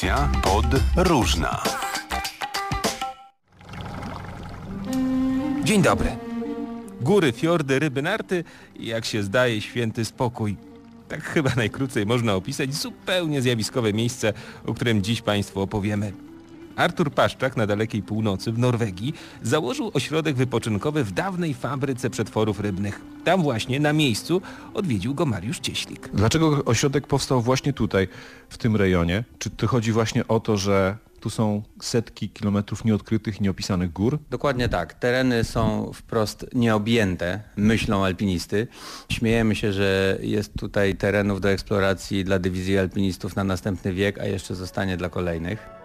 Audycja pod różna. Dzień dobry. Góry, fiordy, ryby, narty i jak się zdaje święty spokój. Tak chyba najkrócej można opisać zupełnie zjawiskowe miejsce, o którym dziś Państwu opowiemy. Artur Paszczak na dalekiej północy w Norwegii założył ośrodek wypoczynkowy w dawnej fabryce przetworów rybnych. Tam właśnie na miejscu odwiedził go Mariusz Cieślik. Dlaczego ośrodek powstał właśnie tutaj, w tym rejonie? Czy to chodzi właśnie o to, że tu są setki kilometrów nieodkrytych, nieopisanych gór? Dokładnie tak. Tereny są wprost nieobjęte myślą alpinisty. Śmiejemy się, że jest tutaj terenów do eksploracji dla dywizji alpinistów na następny wiek, a jeszcze zostanie dla kolejnych.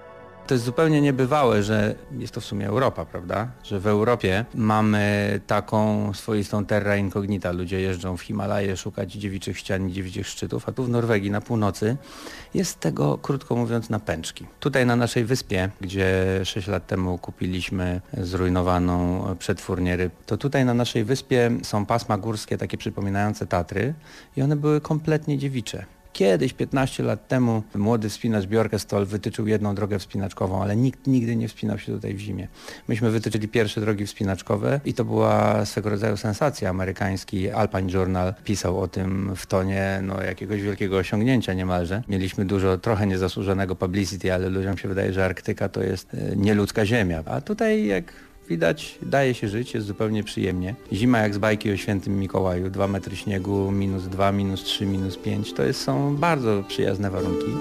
To jest zupełnie niebywałe, że jest to w sumie Europa, prawda? Że w Europie mamy taką swoistą terra incognita. Ludzie jeżdżą w Himalaje szukać dziewiczych ścian i dziewiczych szczytów, a tu w Norwegii na północy jest tego, krótko mówiąc, na pęczki. Tutaj na naszej wyspie, gdzie 6 lat temu kupiliśmy zrujnowaną przetwórnię ryb, to tutaj na naszej wyspie są pasma górskie takie przypominające Tatry i one były kompletnie dziewicze. Kiedyś, 15 lat temu, młody wspinacz Bjorkestol wytyczył jedną drogę wspinaczkową, ale nikt nigdy nie wspinał się tutaj w zimie. Myśmy wytyczyli pierwsze drogi wspinaczkowe i to była swego rodzaju sensacja. Amerykański Alpine Journal pisał o tym w tonie no, jakiegoś wielkiego osiągnięcia niemalże. Mieliśmy dużo trochę niezasłużonego publicity, ale ludziom się wydaje, że Arktyka to jest e, nieludzka ziemia. A tutaj jak Widać, daje się żyć, jest zupełnie przyjemnie. Zima jak z bajki o świętym Mikołaju, 2 metry śniegu, minus 2, minus 3, minus 5, to jest, są bardzo przyjazne warunki.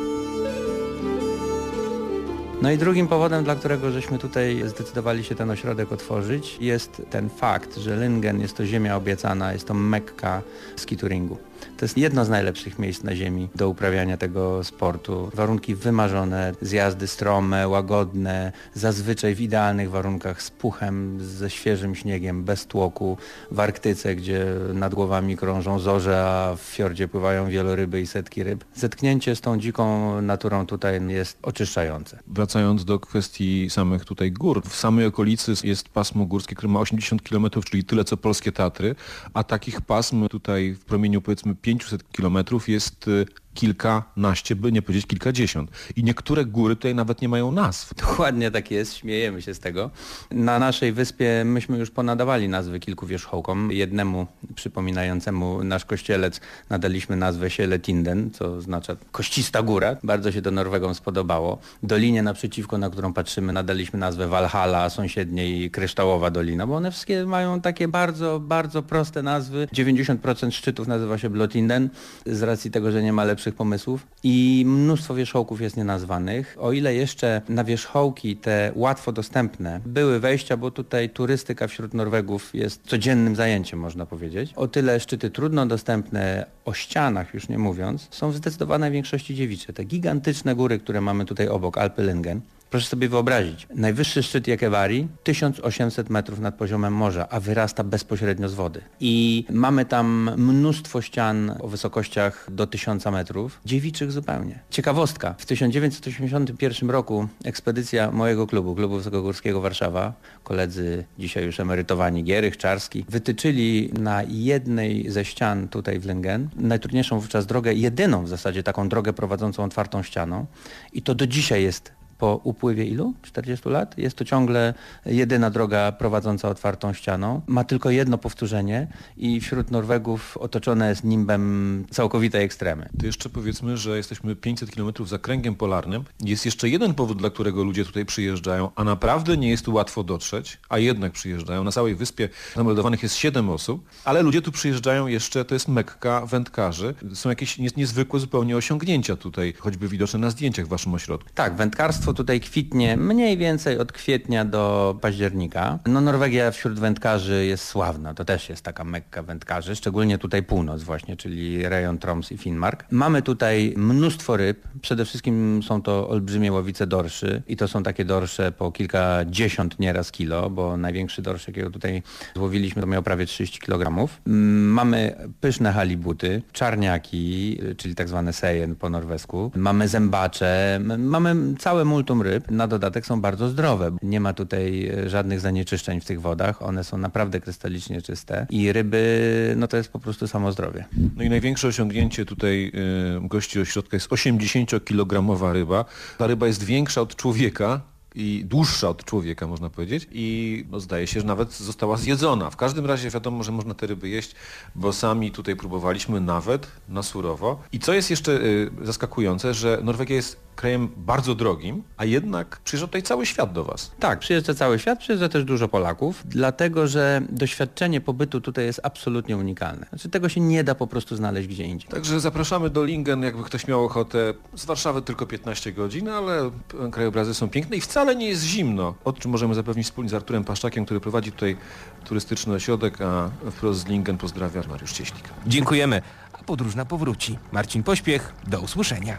No i drugim powodem, dla którego żeśmy tutaj zdecydowali się ten ośrodek otworzyć, jest ten fakt, że Lingen jest to ziemia obiecana, jest to mekka skituringu. To jest jedno z najlepszych miejsc na ziemi do uprawiania tego sportu. Warunki wymarzone, zjazdy strome, łagodne, zazwyczaj w idealnych warunkach z puchem, ze świeżym śniegiem, bez tłoku. W Arktyce, gdzie nad głowami krążą zorze, a w fiordzie pływają wieloryby i setki ryb. Zetknięcie z tą dziką naturą tutaj jest oczyszczające. Wracając do kwestii samych tutaj gór. W samej okolicy jest pasmo górskie, które ma 80 km, czyli tyle co polskie Tatry, a takich pasm tutaj w promieniu powiedzmy 500 kilometrów jest y, kilkanaście, by nie powiedzieć kilkadziesiąt. I niektóre góry tutaj nawet nie mają nazw. Dokładnie tak jest, śmiejemy się z tego. Na naszej wyspie myśmy już ponadawali nazwy kilku wierzchołkom. Jednemu przypominającemu nasz kościelec nadaliśmy nazwę Sieletinden, co oznacza koścista góra. Bardzo się to Norwegom spodobało. Dolinie naprzeciwko, na którą patrzymy, nadaliśmy nazwę Walhalla, sąsiedniej Kryształowa Dolina, bo one wszystkie mają takie bardzo, bardzo proste nazwy. 90% szczytów nazywa się Blotinden z racji tego, że nie ma lepszych lepszych pomysłów i mnóstwo wierzchołków jest nienazwanych. O ile jeszcze na wierzchołki te łatwo dostępne były wejścia, bo tutaj turystyka wśród Norwegów jest codziennym zajęciem, można powiedzieć. O tyle szczyty trudno dostępne, o ścianach już nie mówiąc, są w zdecydowanej większości dziewicze. Te gigantyczne góry, które mamy tutaj obok, Alpy Lingen, Proszę sobie wyobrazić, najwyższy szczyt Jakevari 1800 metrów nad poziomem morza, a wyrasta bezpośrednio z wody. I mamy tam mnóstwo ścian o wysokościach do 1000 metrów, dziewiczych zupełnie. Ciekawostka, w 1981 roku ekspedycja mojego klubu, Klubu Wysokogórskiego Warszawa, koledzy dzisiaj już emerytowani Gierych, Czarski, wytyczyli na jednej ze ścian tutaj w Lingen najtrudniejszą wówczas drogę, jedyną w zasadzie taką drogę prowadzącą otwartą ścianą i to do dzisiaj jest po upływie ilu? 40 lat? Jest to ciągle jedyna droga prowadząca otwartą ścianą. Ma tylko jedno powtórzenie i wśród Norwegów otoczone jest nimbem całkowitej ekstremy. To jeszcze powiedzmy, że jesteśmy 500 km za kręgiem polarnym. Jest jeszcze jeden powód, dla którego ludzie tutaj przyjeżdżają, a naprawdę nie jest tu łatwo dotrzeć, a jednak przyjeżdżają. Na całej wyspie zameldowanych jest 7 osób, ale ludzie tu przyjeżdżają jeszcze, to jest Mekka wędkarzy. Są jakieś niezwykłe zupełnie osiągnięcia tutaj, choćby widoczne na zdjęciach w waszym ośrodku. Tak, wędkarstwo tutaj kwitnie mniej więcej od kwietnia do października. No Norwegia wśród wędkarzy jest sławna, to też jest taka mekka wędkarzy, szczególnie tutaj północ właśnie, czyli rejon Troms i Finnmark. Mamy tutaj mnóstwo ryb, przede wszystkim są to olbrzymie łowice dorszy i to są takie dorsze po kilkadziesiąt nieraz kilo, bo największy dorsz, jakiego tutaj złowiliśmy, to miał prawie 30 kg. Mamy pyszne halibuty, czarniaki, czyli tak zwane sejen po norwesku. Mamy zębacze, mamy całe multum ryb. Na dodatek są bardzo zdrowe. Nie ma tutaj e, żadnych zanieczyszczeń w tych wodach. One są naprawdę krystalicznie czyste i ryby, no to jest po prostu samo zdrowie. No i największe osiągnięcie tutaj y, gości ośrodka jest 80-kilogramowa ryba. Ta ryba jest większa od człowieka i dłuższa od człowieka, można powiedzieć. I no, zdaje się, że nawet została zjedzona. W każdym razie wiadomo, że można te ryby jeść, bo sami tutaj próbowaliśmy nawet na surowo. I co jest jeszcze y, zaskakujące, że Norwegia jest krajem bardzo drogim, a jednak przyjeżdża tutaj cały świat do Was. Tak, przyjeżdża cały świat, przyjeżdża też dużo Polaków, dlatego że doświadczenie pobytu tutaj jest absolutnie unikalne. Znaczy tego się nie da po prostu znaleźć gdzie indziej. Także zapraszamy do Lingen, jakby ktoś miał ochotę. Z Warszawy tylko 15 godzin, ale krajobrazy są piękne i wcale nie jest zimno. O czym możemy zapewnić wspólnie z Arturem Paszczakiem, który prowadzi tutaj turystyczny ośrodek, a wprost z Lingen pozdrawia Mariusz Cieślik. Dziękujemy, a podróżna powróci. Marcin Pośpiech, do usłyszenia.